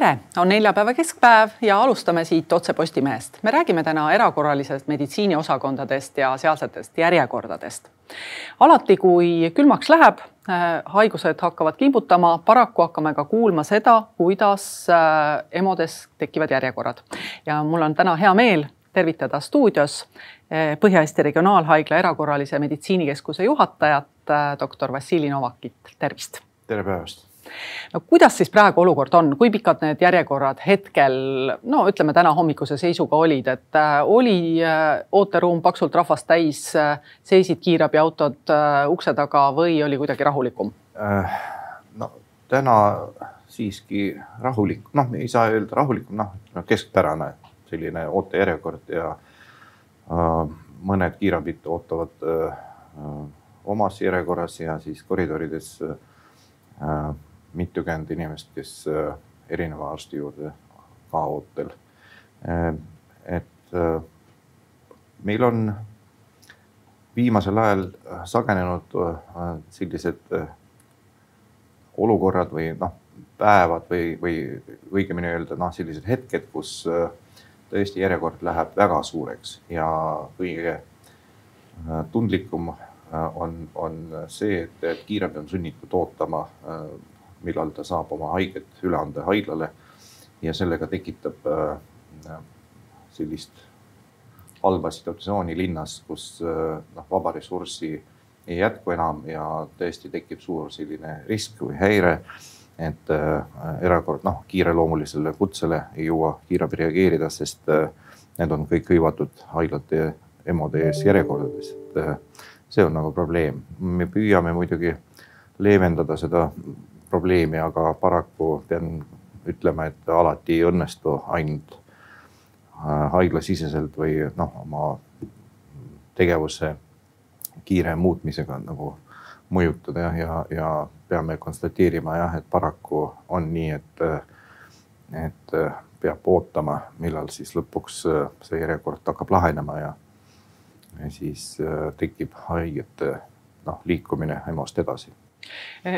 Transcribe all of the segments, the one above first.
tere, on neljapäeva keskpäev ja alustame siit otse Postimehest. me räägime täna erakorralisest meditsiiniosakondadest ja sealsetest järjekordadest. alati, kui külmaks läheb, äh, haigused hakkavad kimbutama, paraku hakkame ka kuulma seda, kuidas äh, EMO-des tekivad järjekorrad. ja mul on täna hea meel tervitada stuudios äh, Põhja-Eesti Regionaalhaigla erakorralise meditsiinikeskuse juhatajat, doktor Vassili Novakit, tervist. tere päevast no kuidas siis praegu olukord on, kui pikad need järjekorrad hetkel, no ütleme täna hommikuse seisuga olid, et äh, oli äh, ooteruum paksult rahvast täis äh,, seisid kiirabiautod ukse taga või oli kuidagi rahulikum? No täna siiski rahulik, noh, ei saa öelda rahulikum, noh keskpärane selline ootejärjekord ja äh, mõned kiirabid ootavad äh, omas järjekorras ja siis koridorides äh, mitukümmend inimest, kes äh, erineva arsti juurde ka ootel. Äh, et äh, meil on viimasel ajal sagenenud sellised olukorrad või noh, päevad või, või õigemini öelda noh, sellised hetked, kus tõesti järjekord läheb väga suureks ja kõige tundlikum on, on see, et kiirabi on sunnitud ootama millal ta saab oma haiget üle anda haiglale. ja sellega tekitab äh, sellist halba situatsiooni linnas, kus äh, noh, vaba ressurssi ei jätku enam ja tõesti tekib suur selline risk või häire. et äh, erakord, noh, kiireloomulisele kutsele ei jõua kiirabi reageerida, sest need on kõik hõivatud haiglate EMO-de ees järjekordades, et see on nagu probleem. me püüame muidugi leevendada seda probleemi, aga paraku pean ütlema, et alati ei õnnestu ainult äh, haiglasiseselt või noh, oma tegevuse kiire muutmisega nagu mõjutada ja, ja, ja peame konstateerima jah, et paraku on nii, et, et peab ootama, millal siis lõpuks see järjekord hakkab lahenema ja, ja siis äh, tekib haigete noh, liikumine EMO-st edasi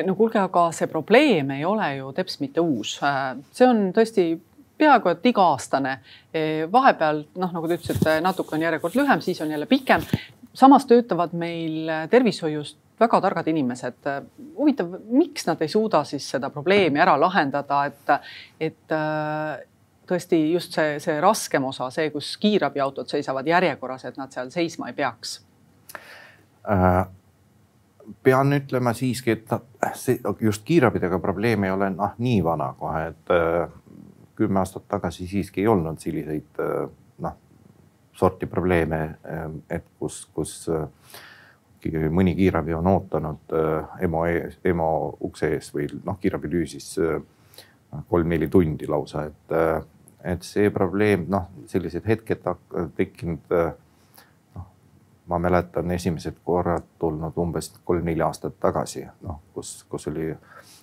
no kuulge, aga see probleem ei ole ju teps mitte uus, äh, see on tõesti peaaegu et iga-aastane. Eh, vahepeal noh, nagu te ütlesite, natuke on järjekord lühem, siis on jälle pikem. samas töötavad meil tervishoius väga targad inimesed. huvitav, miks nad ei suuda siis seda probleemi ära lahendada, et, et tõesti just see, see raskem osa, see, kus kiirabiautod seisavad järjekorras, et nad seal seisma ei peaks äh,? Pean ütlema siiski, et see just kiirabidega probleem ei ole noh nii vana kohe, et äh, kümme aastat tagasi siiski ei olnud selliseid äh, noh sorti probleeme, äh, et kus, kus mõni kiirabi on ootanud EMO EMO ukse ees või noh, kiirabilüüsis kolm-neli tundi lausa, et, et see probleem noh, sellised hetked tekkinud ma mäletan esimesed korrad tulnud umbes kolm-neli aastat tagasi, noh, kus, kus oli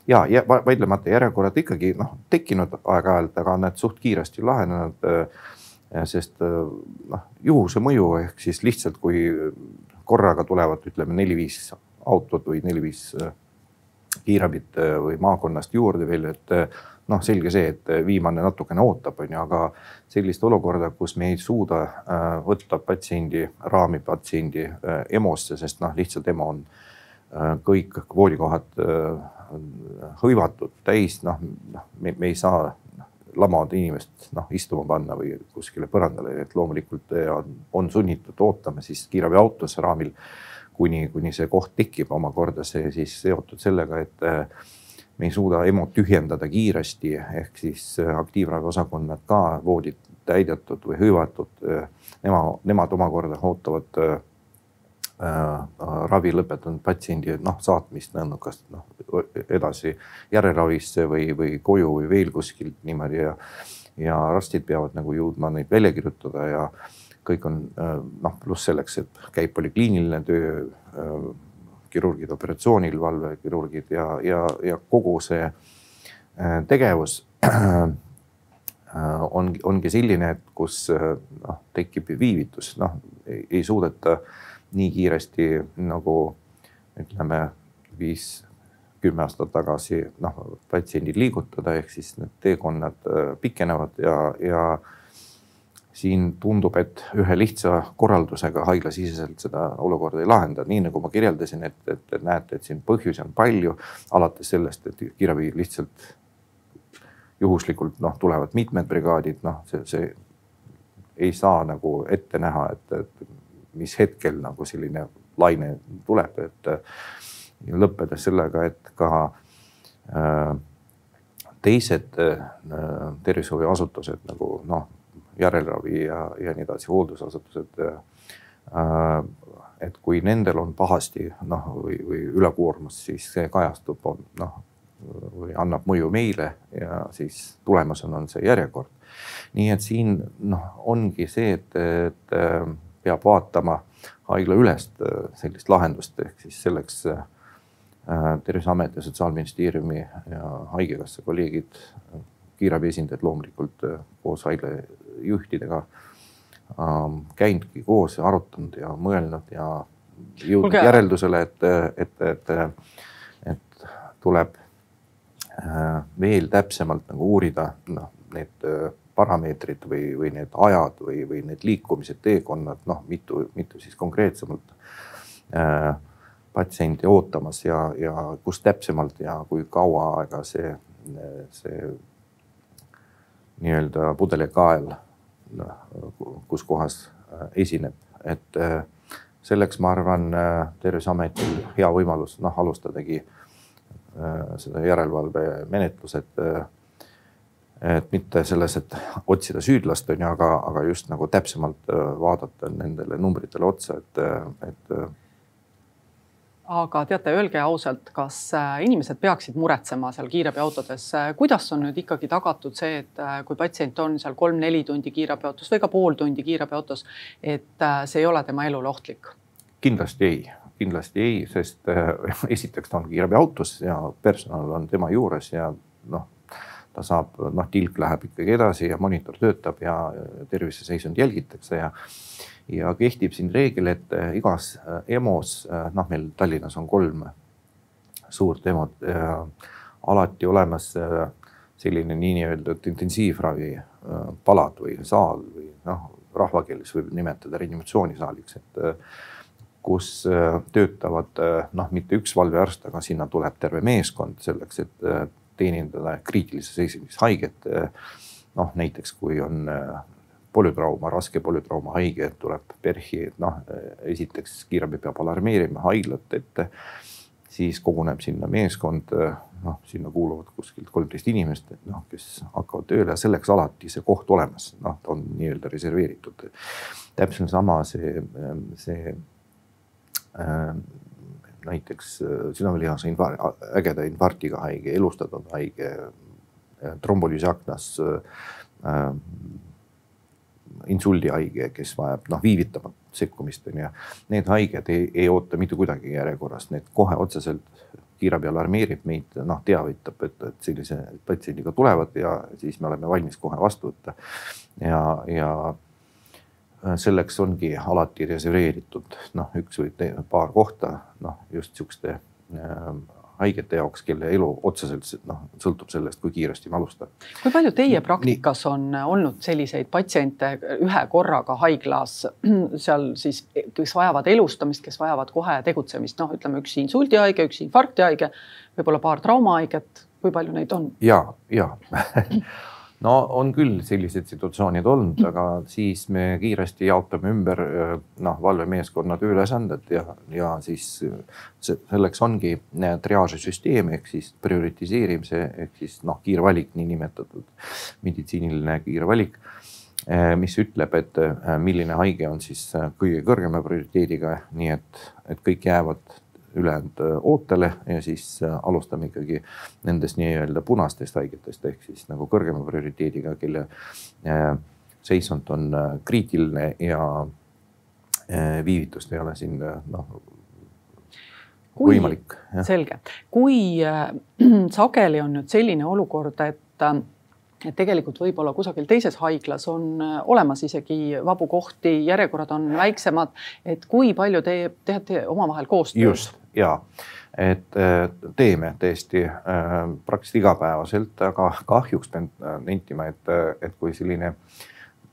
ja, ja vaidlemata järjekorrad ikkagi noh, tekkinud aeg-ajalt, aga need suht kiiresti lahenenud. sest noh, juhuse mõju ehk siis lihtsalt, kui korraga tulevad, ütleme neli-viis autot või neli-viis kiirabit või maakonnast juurde veel, et noh, selge see, et viimane natukene ootab, on ju, aga sellist olukorda, kus me ei suuda äh, võtta patsiendi, raami patsiendi äh, EMO-sse, sest noh, lihtsalt EMO on äh, kõik voodikohad hõivatud täis, noh, noh, me, ei saa lamavad inimest noh istuma panna või kuskile põrandale, et loomulikult on, on sunnitud ootama siis kiirabiautos raamil, kuni, kuni see koht tekib. Omakorda see siis seotud sellega, et me ei suuda EMO-t tühjendada kiiresti, ehk siis äh, aktiivraviosakonnad ka voodid täidetud või hõivatud. Äh, nema, nemad omakorda ootavad äh, äh, ravi lõpetanud patsiendi noh saatmist kas noh edasi järelravisse või, või koju või veel kuskilt niimoodi ja. ja arstid peavad nagu jõudma neid välja kirjutada ja kõik on noh, pluss selleks, et käib polikliiniline töö kirurgid operatsioonil, valvekirurgid ja, ja, ja kogu see äh, tegevus äh, on, ongi selline, et kus äh, noh, tekib viivitus, noh ei suudeta nii kiiresti nagu ütleme viis, kümme aastat tagasi noh, patsiendid liigutada, ehk siis need teekonnad pikenevad ja, ja siin tundub, et ühe lihtsa korraldusega haiglasiseselt seda olukorda ei lahenda, nii nagu ma kirjeldasin, et, et, et näete, et siin põhjusi on palju, alates sellest, et kiirabi lihtsalt juhuslikult noh, tulevad mitmed brigaadid, noh, see, see ei saa nagu ette näha, et, et mis hetkel nagu selline laine tuleb, et lõppedes sellega, et ka äh, teised äh, tervishoiuasutused nagu noh järelravi ja, ja nii edasi, hooldusasutused. Äh, et kui nendel on pahasti noh, või, või ülekoormus, siis see kajastub noh või annab mõju meile ja siis tulemusena on see järjekord. nii et siin noh, ongi see, et, et äh, peab vaatama haiglaülest äh, sellist lahendust, ehk siis selleks Terviseamet ja Sotsiaalministeeriumi ja Haigekassa kolleegid, kiirabi esindajad loomulikult koos haigla juhtidega ähm, käinudki koos ja arutanud ja mõelnud ja jõudnud okay. järeldusele, et, et, et, et tuleb äh, veel täpsemalt nagu uurida noh, need äh, parameetrid või, või need ajad või, või need liikumised, teekonnad, noh, mitu, mitu siis konkreetsemalt äh, patsienti ootamas ja, ja kus täpsemalt ja kui kaua aega see, see nii-öelda pudelikael kus kohas äh, esineb, et äh, selleks ma arvan, äh, Terviseametil hea võimalus noh, alustadagi seda järelevalvemenetlused. et mitte selles, et otsida süüdlast on ju, aga, aga just nagu täpsemalt vaadata nendele numbritele otsa, et, et aga teate, öelge ausalt, kas äh, inimesed peaksid muretsema seal kiirabiautodes, äh, kuidas on nüüd ikkagi tagatud see, et äh, kui patsient on seal kolm-neli tundi kiirabiautos või ka pool tundi kiirabiautos, et see ei ole tema elule ohtlik? kindlasti ei, kindlasti ei, sest esiteks ta on kiirabiautos ja personal on tema juures ja noh, ta saab, noh, tilk läheb ikkagi edasi ja monitor töötab ja terviseseisund jälgitakse ja ja kehtib siin reegel, et äh, igas äh, EMO-s, äh, noh, meil Tallinnas on kolm suurt EMO-t, alati olemas selline nii-öelda intensiivravi palad või saal või noh, rahvakeeles võib nimetada reanimatsioonisaaliks, et kus töötavad noh, mitte üks valvearst, aga sinna tuleb terve meeskond selleks, et teenindada kriitilises seisundis haiget. noh, näiteks kui on polütrauma, raske polütrauma haige tuleb PERH-i, et noh, esiteks kiirabi peab alarmeerima haiglat, et siis koguneb sinna meeskond, noh, sinna kuuluvad kuskilt kolmteist inimest, et noh, kes hakkavad tööle ja selleks alati see koht olemas, noh, ta on nii-öelda reserveeritud. täpselt sama see, see näiteks südamelihase infarkt, ägeda infarktiga haige, elustatud haige, trombolüüsiaknas äh, insuldihaige, kes vajab noh viivitamatut sekkumist on ju. Need haiged ei, ei oota mitte kuidagi järjekorras, need kohe otseselt kiirabi alarmeerib meid, noh teavitab, et, et sellise patsiendiga tulevad ja siis me oleme valmis kohe vastu võtta. ja, ja selleks ongi alati reserveeritud noh, üks või te, paar kohta noh, just sihukeste haigete jaoks, kelle elu otseselt noh, sõltub sellest, kui kiiresti me alustame. kui palju teie praktikas on olnud selliseid patsiente ühe korraga haiglas seal siis, kes vajavad elustamist, kes vajavad kohe tegutsemist, noh, ütleme üks insuldihaige, üks infarktihaige, võib-olla paar traumahaiget, kui palju neid on? ja, ja no on küll sellised situatsioonid olnud, aga siis me kiiresti jaotame ümber noh, valvemeeskonna tööülesanded ja, ja siis selleks ongi triaažisüsteem ehk siis prioritiseerimise ehk siis noh, kiirvalik, niinimetatud meditsiiniline kiirvalik mis ütleb, et milline haige on siis kõige kõrgema prioriteediga, nii et, et kõik jäävad ülejäänud äh, ootele ja siis äh, alustame ikkagi nendest nii-öelda punastest haigetest ehk siis nagu kõrgema prioriteediga, kelle äh, seisund on kriitiline ja viivitust ei ole siin noh kui, võimalik. selge, kui äh, sageli on nüüd selline olukord, et et tegelikult võib-olla kusagil teises haiglas on olemas isegi vabu kohti, järjekorrad on väiksemad. et kui palju te teete omavahel koostööd? just, ja et teeme tõesti praktiliselt igapäevaselt, aga kahjuks pean nentima, et, et kui selline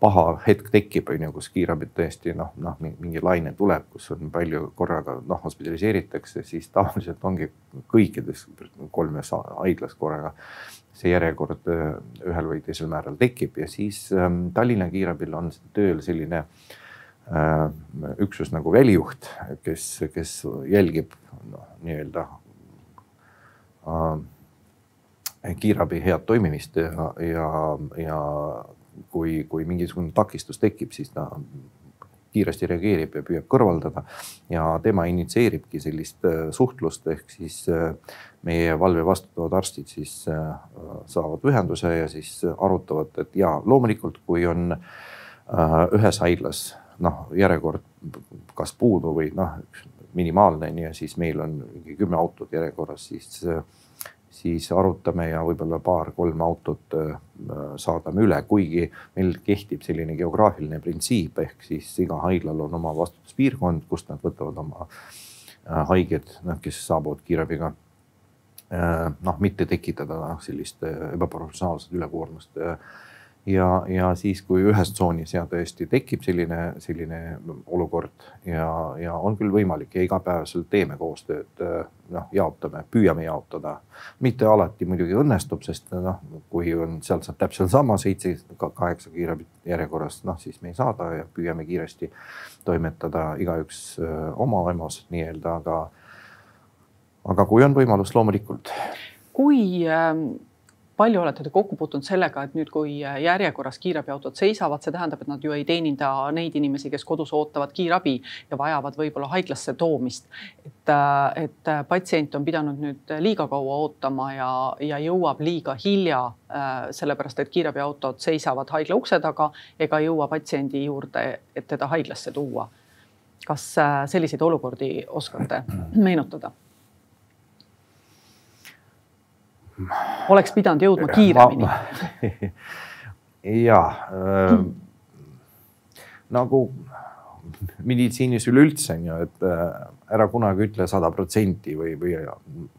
paha hetk tekib, on ju, kus kiirabi tõesti noh, noh mingi laine tuleb, kus on palju korraga noh, hospitaliseeritakse, siis tavaliselt ongi kõikides kolmes haiglas korraga see järjekord ühel või teisel määral tekib ja siis ähm, Tallinna kiirabil on tööl selline äh, Äh, üksus nagu välijuht, kes, kes jälgib noh, nii-öelda äh, kiirabi head toimimist ja, ja, ja kui, kui mingisugune takistus tekib, siis ta kiiresti reageerib ja püüab kõrvaldada. ja tema initsieeribki sellist äh, suhtlust, ehk siis äh, meie valve vastutavad arstid siis äh, saavad ühenduse ja siis arutavad, et ja loomulikult, kui on ühes haiglas noh, järjekord kas puudu või noh, minimaalne on ju, siis meil on mingi kümme autot järjekorras, siis, siis arutame ja võib-olla paar-kolm autot äh, saadame üle, kuigi meil kehtib selline geograafiline printsiip, ehk siis iga haiglal on oma vastutuspiirkond, kust nad võtavad oma äh, haiged, noh, kes saabuvad kiirabiga äh, noh, mitte tekitada sellist ebaprofessionaalset ülekoormust ja, ja siis, kui ühes tsoonis ja tõesti tekib selline, selline olukord ja, ja on küll võimalik ja igapäevaselt teeme koostööd, noh, jaotame, püüame jaotada. mitte alati muidugi õnnestub, sest noh, kui on sealt saab täpselt sama seitse, kaheksa kiirabi järjekorras, noh siis me ei saada ja püüame kiiresti toimetada igaüks oma EMO-s nii-öelda, aga, aga kui on võimalus, loomulikult. kui ähm palju olete te kokku puutunud sellega, et nüüd, kui järjekorras kiirabiautod seisavad, see tähendab, et nad ju ei teeninda neid inimesi, kes kodus ootavad kiirabi ja vajavad võib-olla haiglasse toomist. et, et patsient on pidanud nüüd liiga kaua ootama ja, ja jõuab liiga hilja, sellepärast et kiirabiautod seisavad haigla ukse taga ega jõua patsiendi juurde, et teda haiglasse tuua. kas selliseid olukordi oskate meenutada? Oleks pidanud jõudma kiiremini. ja äh, nagu meditsiinis üleüldse on ju, et äh, ära kunagi ütle sada protsenti või, või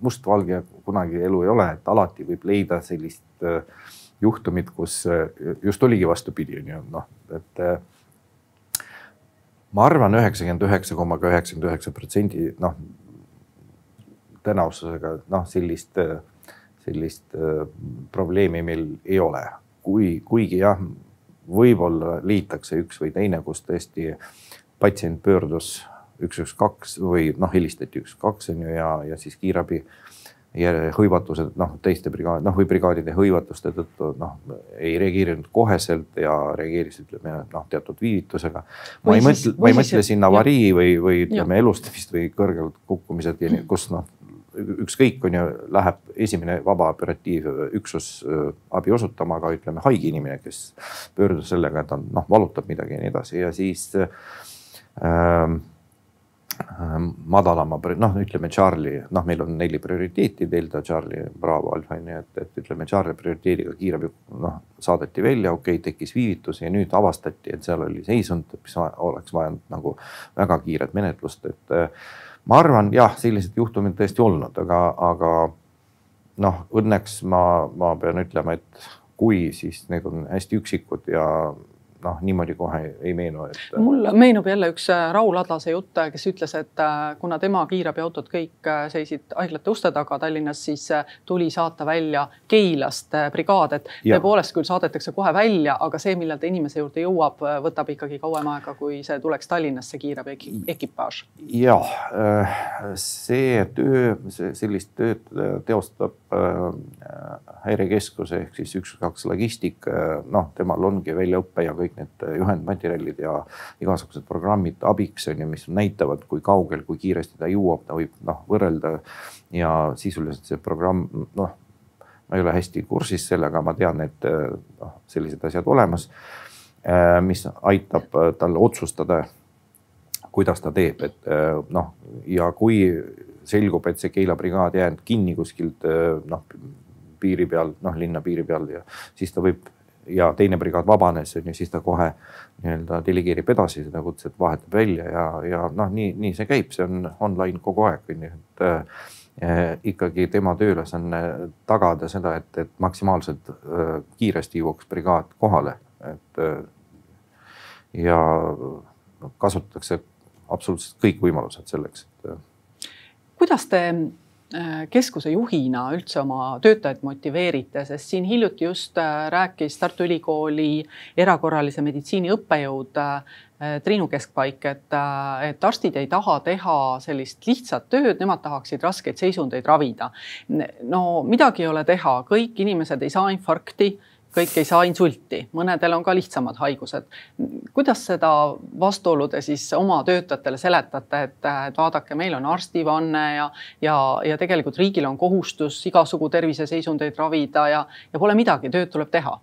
mustvalge kunagi elu ei ole, et alati võib leida sellist äh, juhtumit, kus äh, just oligi vastupidi, on ju, noh, et ma arvan, üheksakümmend üheksa koma üheksakümmend üheksa protsendi noh, tõenäosusega noh, sellist äh, sellist äh, probleemi meil ei ole, kui, kuigi jah, võib-olla leitakse üks või teine, kus tõesti patsient pöördus üks, üks, kaks või noh, helistati üks, kaks on ju ja, ja siis kiirabi hõivatused noh, teiste brigaad noh või brigaadide hõivatuste tõttu noh ei reageerinud koheselt ja reageeris, ütleme noh, teatud viivitusega. ma ei mõtle, ma ei mõtle siin avarii või, või ütleme elustamist või kõrgelt kukkumised, kus noh ükskõik, on ju, läheb esimene vaba operatiivüksus abi osutama, aga ütleme haige inimene, kes pöördus sellega, et ta noh, valutab midagi ja nii edasi ja siis ähm, madalama, noh, ütleme Charlie, noh, meil on neli prioriteeti, Delta, Charlie, Bravo, Alfa ju, et, et ütleme Charlie prioriteediga kiirabi noh, saadeti välja, okei okay,, tekkis viivitus ja nüüd avastati, et seal oli seisund, mis oleks vajanud nagu väga kiiret menetlust, et ma arvan, jah, sellised juhtumid tõesti olnud, aga, aga noh, õnneks ma, ma pean ütlema, et kui, siis need on hästi üksikud ja noh, niimoodi kohe ei meenu, et. mulle meenub jälle üks äh, Raul Adlase jutt, äh, kes ütles, et äh, kuna tema kiirabiautod kõik seisid haiglate uste taga Tallinnas, siis tuli saata välja Keilast brigaad, et tõepoolest küll saadetakse kohe välja, aga see, millal ta inimese juurde jõuab, võtab ikkagi kauem aega, kui see tuleks Tallinnasse kiirabi ekipaaž. ja see töö, sellist tööd teostab häirekeskus ehk siis üks, kaks logistik, noh, temal ongi väljaõpe ja kõik need äh, juhendmaterjalid ja igasugused programmid abiks on ju, mis näitavad, kui kaugel, kui kiiresti ta jõuab, ta võib noh võrrelda. ja sisuliselt see programm noh, ma ei ole hästi kursis sellega, ma tean, et äh, noh, sellised asjad olemas, äh, mis aitab tal otsustada, kuidas ta teeb, et noh, ja kui selgub, et see Keila brigaad jäänud kinni kuskilt noh piiri peal, noh linna piiri peal ja siis ta võib ja teine brigaad vabanes, on ju, siis ta kohe nii-öelda delegeerib edasi seda kutset, vahetab välja ja, ja noh, nii, nii see käib, see on online kogu aeg, on ju, et eh, ikkagi tema tööülesanne tagada seda, et, et maksimaalselt eh, kiiresti jõuaks brigaad kohale, et eh, ja kasutatakse absoluutselt kõik võimalused selleks, et. Kuidas te Äh, keskuse juhina üldse oma töötajaid motiveerite, sest siin hiljuti just äh, rääkis Tartu Ülikooli erakorralise meditsiini õppejõud äh, Triinu Keskpaik, et, et arstid ei taha teha sellist lihtsat tööd, nemad tahaksid raskeid seisundeid ravida. no midagi ei ole teha, kõik inimesed ei saa infarkti kõik ei saa insulti, mõnedel on ka lihtsamad haigused. kuidas seda vastuolu te siis oma töötajatele seletate, et, vaadake, meil on arstivanne ja, ja, ja tegelikult riigil on kohustus igasugu terviseseisundeid ravida ja, ja pole midagi, tööd tuleb teha.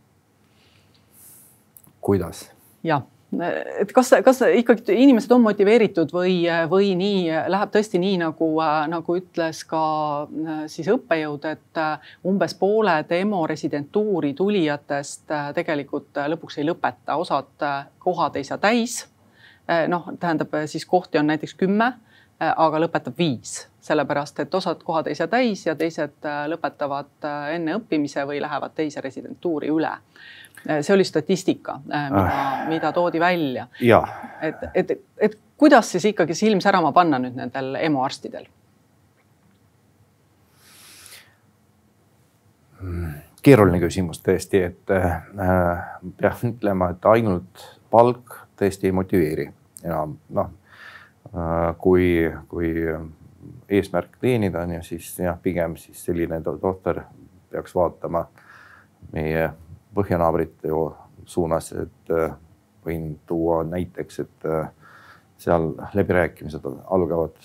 kuidas? jah et kas, kas ikkagi inimesed on motiveeritud või, või nii läheb tõesti nii nagu, nagu ütles ka siis õppejõud, et umbes pooled EMO residentuuri tulijatest tegelikult lõpuks ei lõpeta, osad kohad ei saa täis. noh, tähendab siis kohti on näiteks kümme, aga lõpetab viis, sellepärast et osad kohad ei saa täis ja teised lõpetavad enne õppimise või lähevad teise residentuuri üle Äh, see oli statistika, äh, mida ah., mida toodi välja. et, et, et kuidas siis ikkagi silm särama panna nüüd nendel EMO arstidel? keeruline küsimus tõesti, et äh, pean ütlema, et ainult palk tõesti ei motiveeri ja noh äh,, kui, kui eesmärk teenida on ju, siis jah, pigem siis selline tohter peaks vaatama meie põhjanaabrite suunas, et äh, võin tuua näiteks, et äh, seal läbirääkimised algavad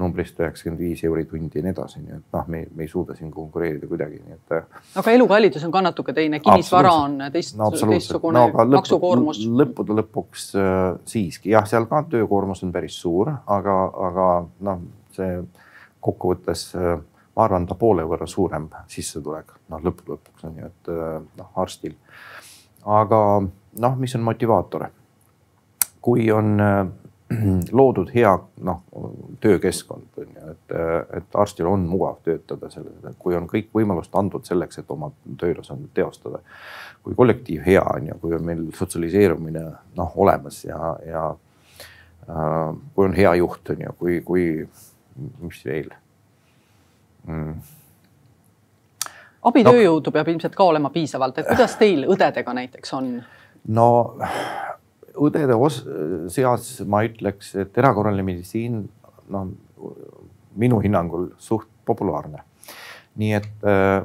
numbrist üheksakümmend viis euri tundi ja nii edasi, nii et noh, me, me ei suuda siin konkureerida kuidagi, nii et. Äh, aga elukallidus on ka natuke teine, kinnisvara on teist no,, teistsugune no, lõppu, maksukoormus. lõppude lõpuks äh, siiski jah, seal ka töökoormus on päris suur, aga, aga noh, see kokkuvõttes äh, ma arvan, ta poole võrra suurem sissetulek, noh lõppude lõpuks on ju, et äh, noh arstil. aga noh, mis on motivaator? kui on äh, loodud hea noh töökeskkond on ju, et, et arstil on mugav töötada selles, kui on kõik võimalused antud selleks, et oma tööülesandeid teostada. kui kollektiiv hea on ju, kui on meil sotsialiseerumine noh olemas ja, ja äh, kui on hea juht on ju, kui, kui mis veel mm. abitööjõudu no, peab ilmselt ka olema piisavalt, et kuidas teil õdedega näiteks on? no õdede os-, seas ma ütleks, et erakorraline meditsiin, no minu hinnangul suht populaarne. nii et äh,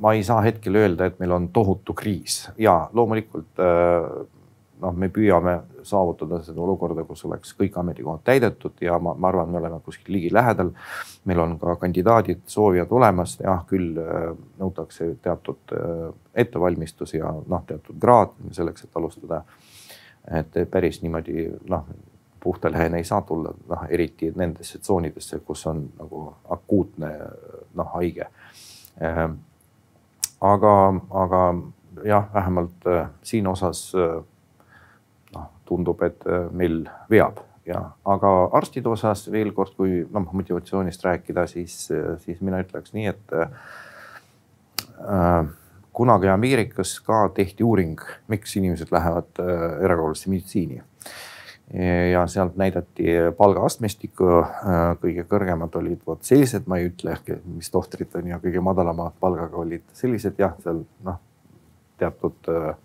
ma ei saa hetkel öelda, et meil on tohutu kriis ja loomulikult äh, noh, me püüame saavutada seda olukorda, kus oleks kõik ametikohad täidetud ja ma, ma arvan, me oleme kuskil ligilähedal. meil on ka kandidaadid, soovijad olemas, jah, küll äh, nõutakse teatud äh, ettevalmistus ja noh, teatud kraad selleks, et alustada. Et päris niimoodi noh, puhta lehena ei saa tulla, noh eriti nendesse tsoonidesse, kus on nagu akuutne noh haige. Äh, aga, aga jah, vähemalt siin osas tundub, et äh, meil veab ja, aga arstide osas veel kord, kui noh motivatsioonist rääkida, siis, äh, siis mina ütleks nii, et äh, kunagi Ameerikas ka tehti uuring, miks inimesed lähevad äh, erakorralisse meditsiini. ja sealt näidati palgaastmestikku äh,, kõige kõrgemad olid vot sellised, ma ei ütle, mis tohtrid on ja kõige madalama palgaga olid sellised jah, seal noh teatud äh,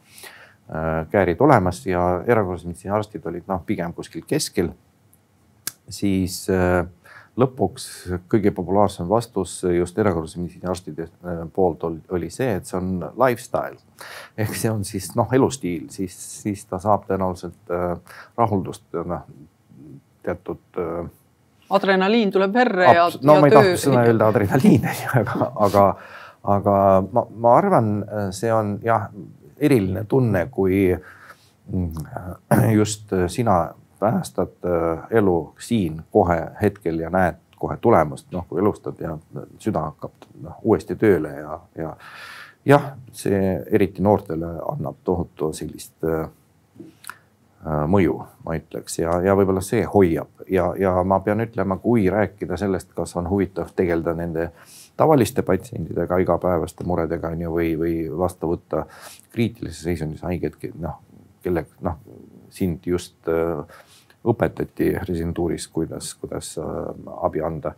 käärid olemas ja erakorralise meditsiini arstid olid noh, pigem kuskil keskel. siis äh, lõpuks kõige populaarsem vastus just erakorralise meditsiini arstide äh, poolt oli see, et see on lifestyle. ehk see on siis noh, elustiil, siis, siis ta saab tõenäoliselt rahuldust noh teatud adrenaliin tuleb verre ja. no ja ma ei tahtnud sõna öelda adrenaliin, aga, aga, aga ma, ma arvan, see on jah eriline tunne, kui mm, just sina päästad äh, elu siin kohe hetkel ja näed kohe tulemust, noh kui elustad ja süda hakkab noh uuesti tööle ja, ja jah, see eriti noortele annab tohutu sellist äh, mõju, ma ütleks ja, ja võib-olla see hoiab. Ja, ja ma pean ütlema, kui rääkida sellest, kas on huvitav tegeleda nende tavaliste patsientidega, igapäevaste muredega on ju, või, või vastu võtta kriitilises seisundis haigeid, noh, kelle noh, sind just äh, õpetati residentuuris, kuidas, kuidas äh, abi anda.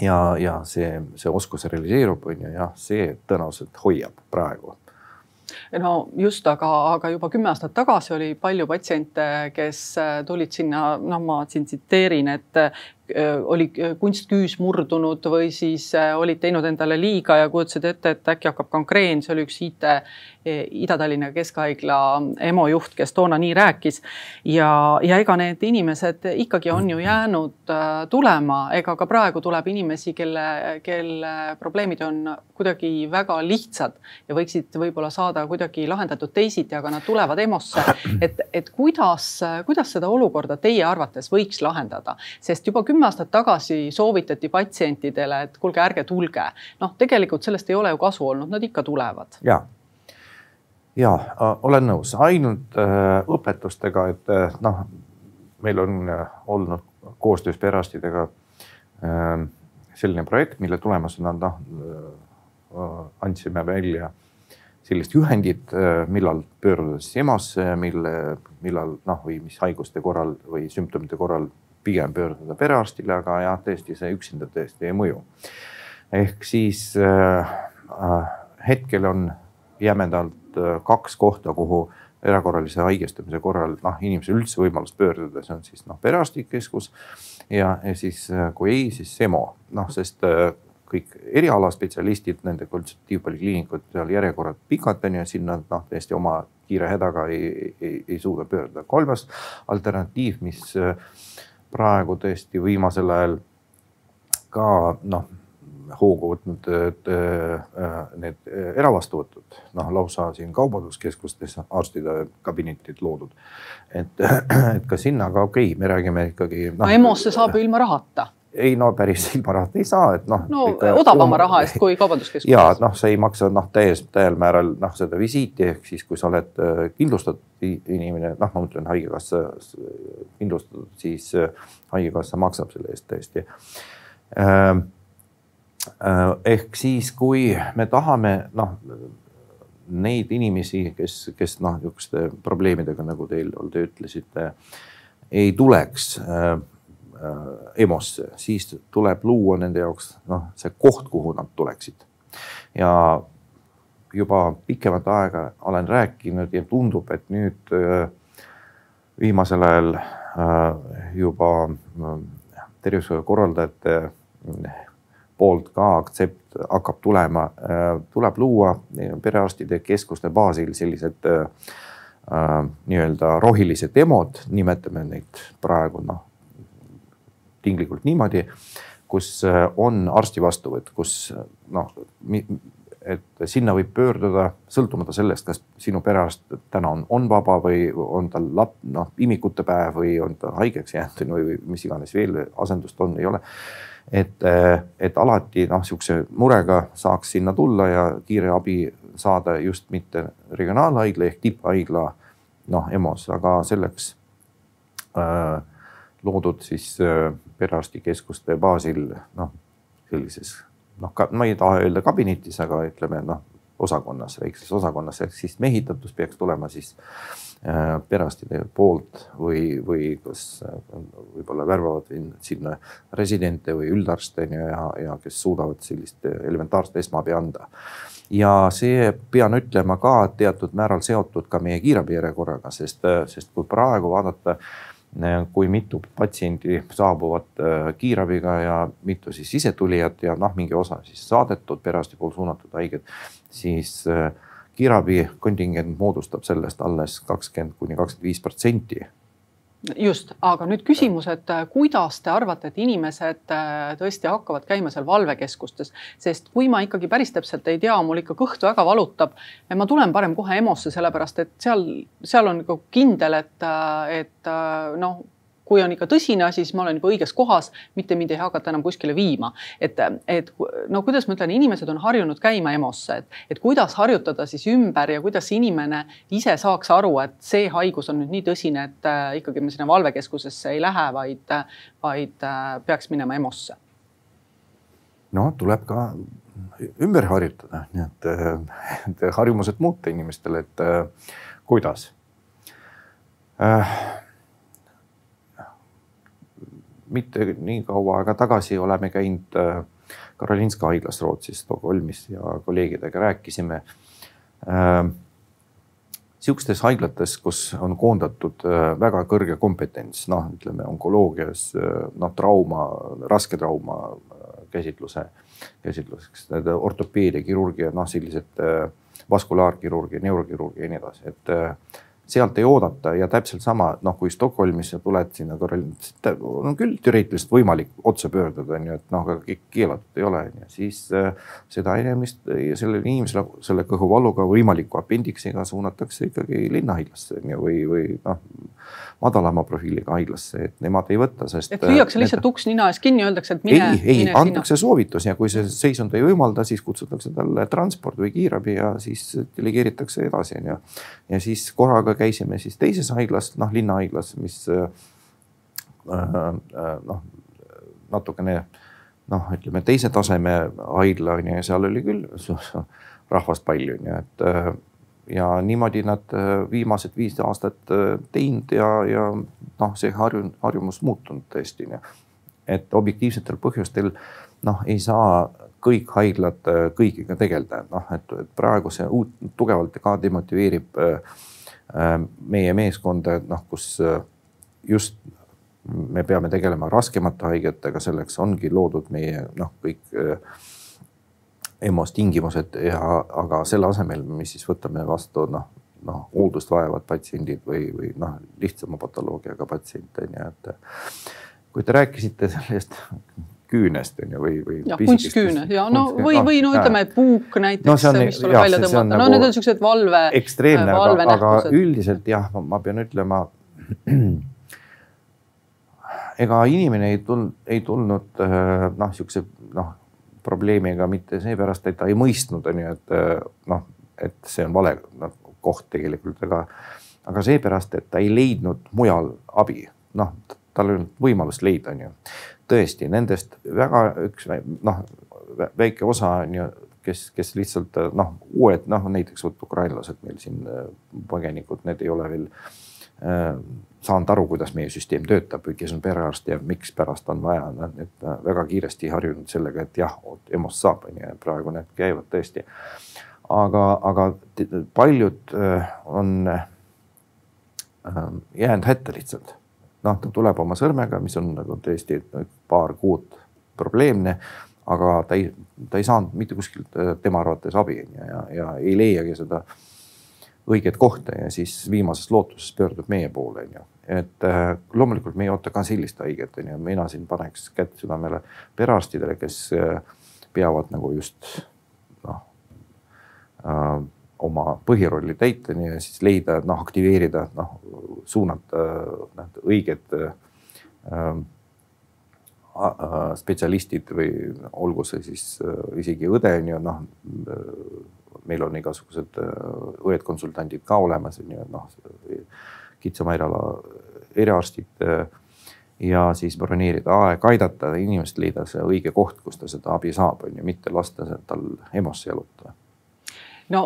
Ja, ja see, see oskus realiseerub, on ju, jah, see tõenäoliselt hoiab praegu. No just, aga, aga juba kümme aastat tagasi oli palju patsiente, kes äh, tulid sinna, noh, ma siin tsiteerin, et oli kunstküüs murdunud või siis äh, olid teinud endale liiga ja kujutasid ette, et äkki hakkab kankreen, see oli üks IT, Ida-Tallinna Keskhaigla EMO juht, kes toona nii rääkis. ja, ja ega need inimesed ikkagi on ju jäänud äh, tulema, ega ka praegu tuleb inimesi, kelle, kelle probleemid on kuidagi väga lihtsad ja võiksid võib-olla saada kuidagi lahendatud teisiti, aga nad tulevad EMO-sse. et, et kuidas, kuidas seda olukorda teie arvates võiks lahendada, sest juba kümme kümme aastat tagasi soovitati patsientidele, et kuulge, ärge tulge. noh, tegelikult sellest ei ole ju kasu olnud, nad ikka tulevad. ja, ja olen nõus, ainult äh, õpetustega, et äh, noh, meil on äh, olnud koostöös perearstidega äh, selline projekt, mille tulemusena noh äh, andsime välja sellist juhendit, äh, millal pöörduda siis EMO-sse, mille, millal noh, või mis haiguste korral või sümptomite korral pigem pöörduda perearstile, aga jah, tõesti see üksinda tõesti ei mõju. ehk siis äh, äh, hetkel on jämedalt äh, kaks kohta, kuhu erakorralise haigestumise korral noh, inimesel üldse võimalus pöörduda, see on siis noh, perearstikeskus ja, ja siis äh, kui ei, siis EMO, noh, sest kõik erialaspetsialistid, nende konsultatiivpolikliinikud, seal järjekorrad pikad on ju, sinna noh, täiesti oma kiire hädaga ei, ei, ei suuda pöörduda. kolmas alternatiiv, mis praegu tõesti viimasel ajal ka noh, hoogu võtnud et, äh, need eravastuvõtud, noh lausa siin kaubanduskeskustes arstide kabinetid loodud. et, et ka sinna, aga okei okay,, me räägime ikkagi no,. no EMO-sse saab ju ilma rahata ei no päris ilma rahata ei saa, et noh. no ikka, odavama oma... raha eest kui kaubanduskeskuses. ja noh, see ei maksa noh, täies, täiel määral noh, seda visiiti ehk siis, kui sa oled äh, kindlustatud inimene, noh, ma mõtlen haigekassa kindlustatud, siis äh, haigekassa maksab selle eest tõesti äh,. Äh, ehk siis, kui me tahame noh, neid inimesi, kes, kes noh, niisuguste probleemidega, nagu teil, te ütlesite, ei tuleks EMO-sse, siis tuleb luua nende jaoks noh, see koht, kuhu nad tuleksid. ja juba pikemat aega olen rääkinud ja tundub, et nüüd äh, viimasel ajal äh, juba tervishoiukorraldajate poolt ka aktsept hakkab tulema, tuleb luua perearstide keskuste baasil sellised nii-öelda rohilised demod, nimetame neid praegu noh tinglikult niimoodi, kus äh, on arsti vastuvõtt, kus äh, noh, et sinna võib pöörduda sõltumata sellest, kas sinu perearst täna on, on vaba või on tal lap-, noh imikute päev või on ta haigeks jäänud või, või mis iganes veel asendust on, ei ole. et, äh, et alati noh, sihukese murega saaks sinna tulla ja kiire abi saada just mitte regionaalhaigla ehk tipphaigla noh EMO-s, aga selleks äh, loodud siis äh, perearstikeskuste baasil noh, sellises noh, ma ei taha öelda kabinetis, aga ütleme noh, osakonnas, väikses osakonnas, ehk siis mehitatus peaks tulema siis äh, perearstide poolt või, või kas äh, võib-olla värvavad sinna residente või üldarste on ju ja, ja kes suudavad sellist elementaarset esmaabi anda. ja see pean ütlema ka teatud määral seotud ka meie kiirabi järjekorraga, sest, sest kui praegu vaadata äh, kui mitu patsienti saabuvad äh, kiirabiga ja mitu siis sisetulijat ja noh, mingi osa siis saadetud perearsti poolt suunatud haiged, siis äh, kiirabi kontingent moodustab sellest alles kakskümmend kuni kakskümmend viis protsenti just, aga nüüd küsimus, et äh, kuidas te arvate, et inimesed äh, tõesti hakkavad käima seal valvekeskustes, sest kui ma ikkagi päris täpselt ei tea, mul ikka kõht väga valutab, ma tulen parem kohe EMO-sse, sellepärast et seal, seal on nagu kindel, et, äh, et noh kui on ikka tõsine asi, siis ma olen juba õiges kohas, mitte mind ei hakata enam kuskile viima. et, et no kuidas ma ütlen, inimesed on harjunud käima EMO-sse, et, et kuidas harjutada siis ümber ja kuidas inimene ise saaks aru, et see haigus on nüüd nii tõsine, et äh, ikkagi me sinna valvekeskusesse ei lähe, vaid, vaid äh, peaks minema EMO-sse. no tuleb ka ümber harjutada, nii et, et harjumused muuta inimestele, et äh, kuidas äh,. Mitte nii kaua aega tagasi oleme käinud äh, Karolinska haiglas Rootsis, Stockholmis ja kolleegidega rääkisime äh, sihukestes haiglates, kus on koondatud äh, väga kõrge kompetents, noh, ütleme onkoloogias, noh, trauma, raske trauma käsitluse, käsitluseks, ortopeedia, kirurgia, noh, sellised vaskulaarkirurgia, neurokirurgia ja nii edasi, et sealt ei oodata ja täpselt sama noh, kui Stockholmis sa tuled sinna Karolinisse, on küll teoreetiliselt võimalik otse pöörduda, on ju, et noh, aga keelatud ei ole, on ju, siis äh, seda inimest ja sellele inimesele selle kõhuvaluga võimaliku apendiksiga suunatakse ikkagi linnahaiglasse on ju või, või noh madalama profiiliga haiglasse, et nemad ei võta, sest. et lüüakse lihtsalt et, uks nina ees kinni, öeldakse, et mine. ei, ei, antakse soovitus ja kui see seisund ei võimalda, siis kutsutakse talle transport või kiirabi ja siis delegeeritakse edasi, on ju. ja siis korraga käisime siis teises haiglas, noh linnahaiglas, mis äh, äh, noh, natukene noh, ütleme teise taseme haigla on ju ja seal oli küll rahvast palju, on ju, et äh, ja niimoodi nad äh, viimased viis aastat äh, teinud ja, ja noh, see harju, harjumus muutunud tõesti. et objektiivsetel põhjustel noh, ei saa kõik haiglad äh, kõigiga tegeleda, noh, et praegu see uut tugevalt ka demotiveerib meie meeskonda, noh, kus just me peame tegelema raskemate haigetega, selleks ongi loodud meie noh, kõik EMO-s tingimused ja, aga selle asemel me siis võtame vastu noh, noh hooldust vajavad patsiendid või, või noh, lihtsama patoloogiaga patsiente ju, et. kui te rääkisite sellest küünest on ju või, või. jah, kunstküüne ja no või, või no ütleme, puuk näiteks no,, mis tuleb jah, välja tõmmata, no nagu need on siuksed valve. ekstreemne, aga, aga üldiselt jah, ma pean ütlema ega inimene ei tulnud, ei tulnud noh, siukse noh probleemiga mitte seepärast, et ta ei mõistnud, on ju, et äh, noh, et see on vale noh, koht tegelikult, aga, aga seepärast, et ta ei leidnud mujal abi, noh, tal ei olnud võimalust leida, on ju. Tõesti, nendest väga üks noh, väike osa on ju, kes, kes lihtsalt noh, uued noh, näiteks vot ukrainlased meil siin äh, põgenikud, need ei ole veel äh, saanud aru, kuidas meie süsteem töötab või kes on perearst ja mikspärast on vaja, nad nüüd väga kiiresti harjunud sellega, et jah, EMO-st saab, on ju, praegu need käivad tõesti. aga, aga paljud äh, on äh, jäänud hätta lihtsalt. noh, ta tuleb oma sõrmega, mis on nagu tõesti paar kuud probleemne, aga ta ei, ta ei saanud mitte kuskilt äh, tema arvates abi on ju ja, ja ei leiagi seda õiget kohta ja siis viimases lootuses pöördub meie poole, on ju. et äh, loomulikult me ei oota ka sellist haiget, on ju, mina siin paneks kätt südamele perearstidele, kes äh, peavad nagu just noh äh, oma põhirolli täita, nii ja siis leida, noh aktiveerida, noh suunata noh õiged äh, spetsialistid või olgu see siis äh, isegi õde on ju noh meil on igasugused äh, õed-konsultandid ka olemas, on ju, noh kitsama eriala eriarstid. Äh, ja siis broneerida aeg, aidata inimest leida see õige koht, kus ta seda abi saab, on ju, mitte lasta tal EMO-sse jalutada. no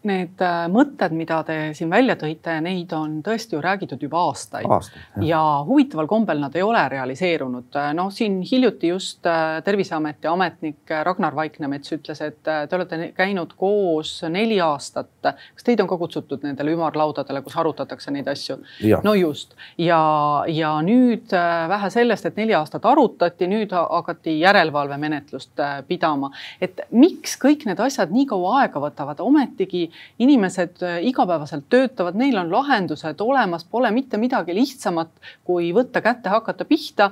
Need äh, mõtted, mida te siin välja tõite, neid on tõesti ju räägitud juba aastaid Aasta, ja huvitaval kombel nad ei ole realiseerunud. noh, siin hiljuti just äh, Terviseameti ametnik Ragnar Vaiknemets ütles, et äh, te olete käinud koos neli aastat. kas teid on ka kutsutud nendele ümarlaudadele, kus arutatakse neid asju? no just ja, ja nüüd vähe sellest, et neli aastat arutati, nüüd hakati järelevalvemenetlust pidama, et miks kõik need asjad nii kaua aega võtavad, ometigi inimesed igapäevaselt töötavad, neil on lahendused olemas, pole mitte midagi lihtsamat, kui võtta kätte, hakata pihta.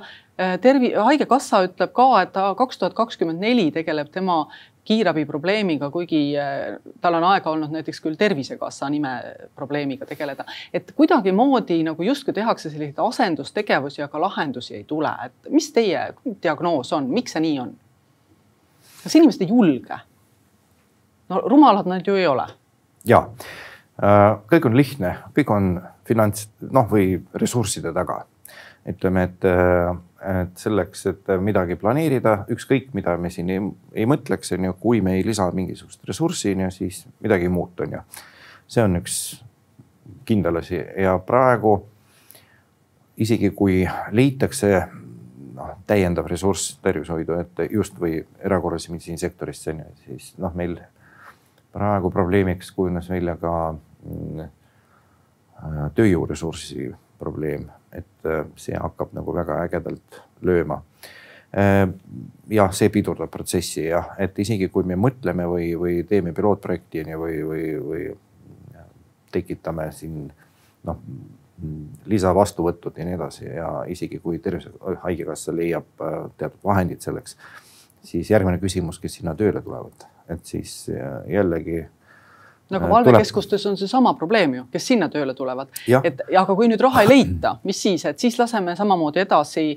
tervi-, haigekassa ütleb ka, et ta kaks tuhat kakskümmend neli tegeleb tema kiirabi probleemiga, kuigi äh, tal on aega olnud näiteks küll Tervisekassa nime probleemiga tegeleda. et kuidagimoodi nagu justkui tehakse selliseid asendustegevusi, aga lahendusi ei tule, et mis teie diagnoos on, miks see nii on? kas inimesed ei julge? no rumalad nad ju ei ole. Ja äh, kõik on lihtne, kõik on finants, noh, või ressursside taga. ütleme, et äh, et selleks, et midagi planeerida, ükskõik, mida me siin ei, ei mõtleks, on ju, kui me ei lisa mingisugust ressurssi, on ju, siis midagi ei muutu, on ju. see on üks kindel asi ja praegu isegi kui leitakse noh, täiendav ressurss tervishoidu, et just või erakorralise meditsiinisektorisse on ju, siis noh, meil praegu probleemiks kujunes välja ka mm, tööjõuressursi probleem et äh, see hakkab nagu väga ägedalt lööma. Äh, jah, see pidurdab protsessi jah, et isegi kui me mõtleme või, või teeme pilootprojektini või, või, või tekitame siin noh, lisavastuvõtud ja nii edasi ja isegi kui tervise, haigekassa leiab äh, teatud vahendid selleks, siis järgmine küsimus, kes sinna tööle tulevad, et siis jällegi nagu äh, valvekeskustes on seesama probleem ju, kes sinna tööle tulevad. et aga kui nüüd raha ei leita, mis siis, et siis laseme samamoodi edasi.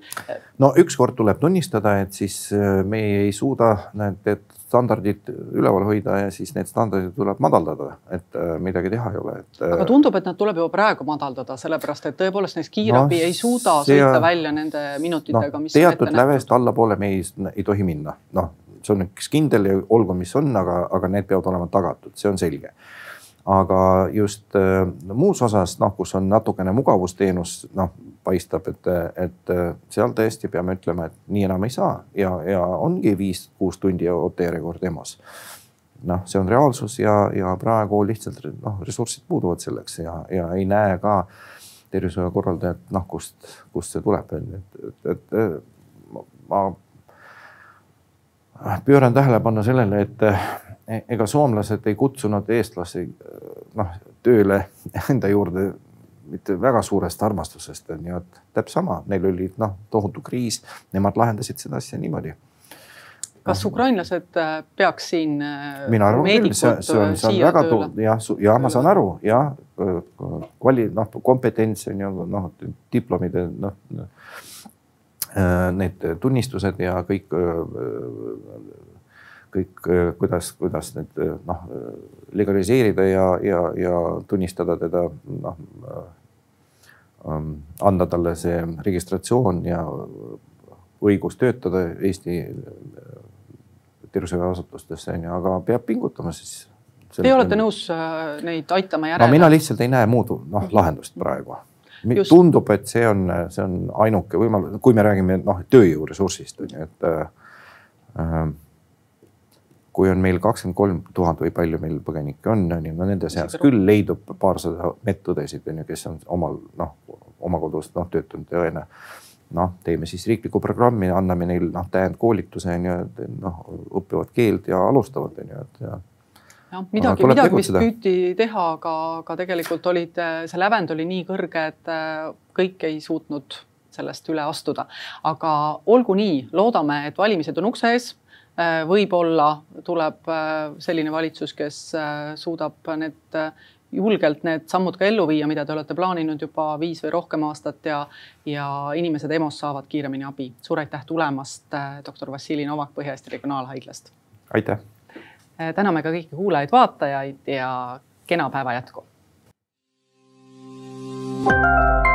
no ükskord tuleb tunnistada, et siis äh, me ei suuda need standardid üleval hoida ja siis need standardid tuleb madaldada, et äh, midagi teha ei ole, et. aga tundub, et nad tuleb juba praegu madaldada, sellepärast et tõepoolest näiteks kiirabi no, ei suuda see, sõita välja nende minutitega no,. teatud lävest allapoole me ei, ei tohi minna, noh see on üks kindel ja olgu, mis on, aga, aga need peavad olema tagatud, see on selge. aga just äh, muus osas, noh, kus on natukene mugavusteenus, noh, paistab, et, et seal tõesti peame ütlema, et nii enam ei saa ja, ja ongi viis-kuus tundi ootejärjekord EMO-s noh, see on reaalsus ja, ja praegu lihtsalt noh, ressursid puuduvad selleks ja, ja ei näe ka tervishoiukorraldajat, noh, kust, kust see tuleb, et, et, et ma pööran tähelepanu sellele, et eh, ega soomlased ei kutsunud eestlasi noh tööle enda juurde mitte väga suurest armastusest, on ju, et täpselt sama, neil oli noh, tohutu kriis, nemad lahendasid seda asja niimoodi. kas ukrainlased äh, peaks siin? Mina arvan küll, see, see on, see on väga jah, jah, ma saan aru, jah, kvali-, noh, kompetents on ju noh, diplomid, noh Äh, need tunnistused ja kõik, äh, kõik, äh, kuidas, kuidas need noh legaliseerida ja, ja, ja tunnistada teda noh ähm, anda talle see registratsioon ja õigus töötada Eesti tervishoiuasutustesse on ju, aga peab pingutama siis. Teie olete nõus neid aitama järele? no mina lihtsalt ei näe muud noh lahendust praegu. Tundub, et see on, see on ainuke võimalus, kui me räägime noh tööjõuressursist on ju, et äh, kui on meil kakskümmend kolm tuhat või palju meil põgenikke on, on ju, no nende seas küll leidub paarsada medõdesid on ju, kes on omal noh, oma kodus noh töötanud õena. noh, teeme siis riikliku programmi, anname neil noh täiendkoolituse on ju, noh õpivad keelt ja alustavad on ju, et ja jah, midagi, midagi vist püüti teha, aga, aga tegelikult olid, see lävend oli nii kõrge, et äh, kõik ei suutnud sellest üle astuda. aga olgu nii, loodame, et valimised on ukse ees. Äh, võib-olla tuleb äh, selline valitsus, kes suudab need julgelt need sammud ka ellu viia, mida te olete plaaninud juba viis või rohkem aastat ja, ja inimesed EMO-s saavad kiiremini abi. suur aitäh tulemast, doktor Vassili Novak Põhja-Eesti Regionaalhaiglast. aitäh Äh, täname ka kõiki kuulajaid-vaatajaid ja kena päeva jätku. thank you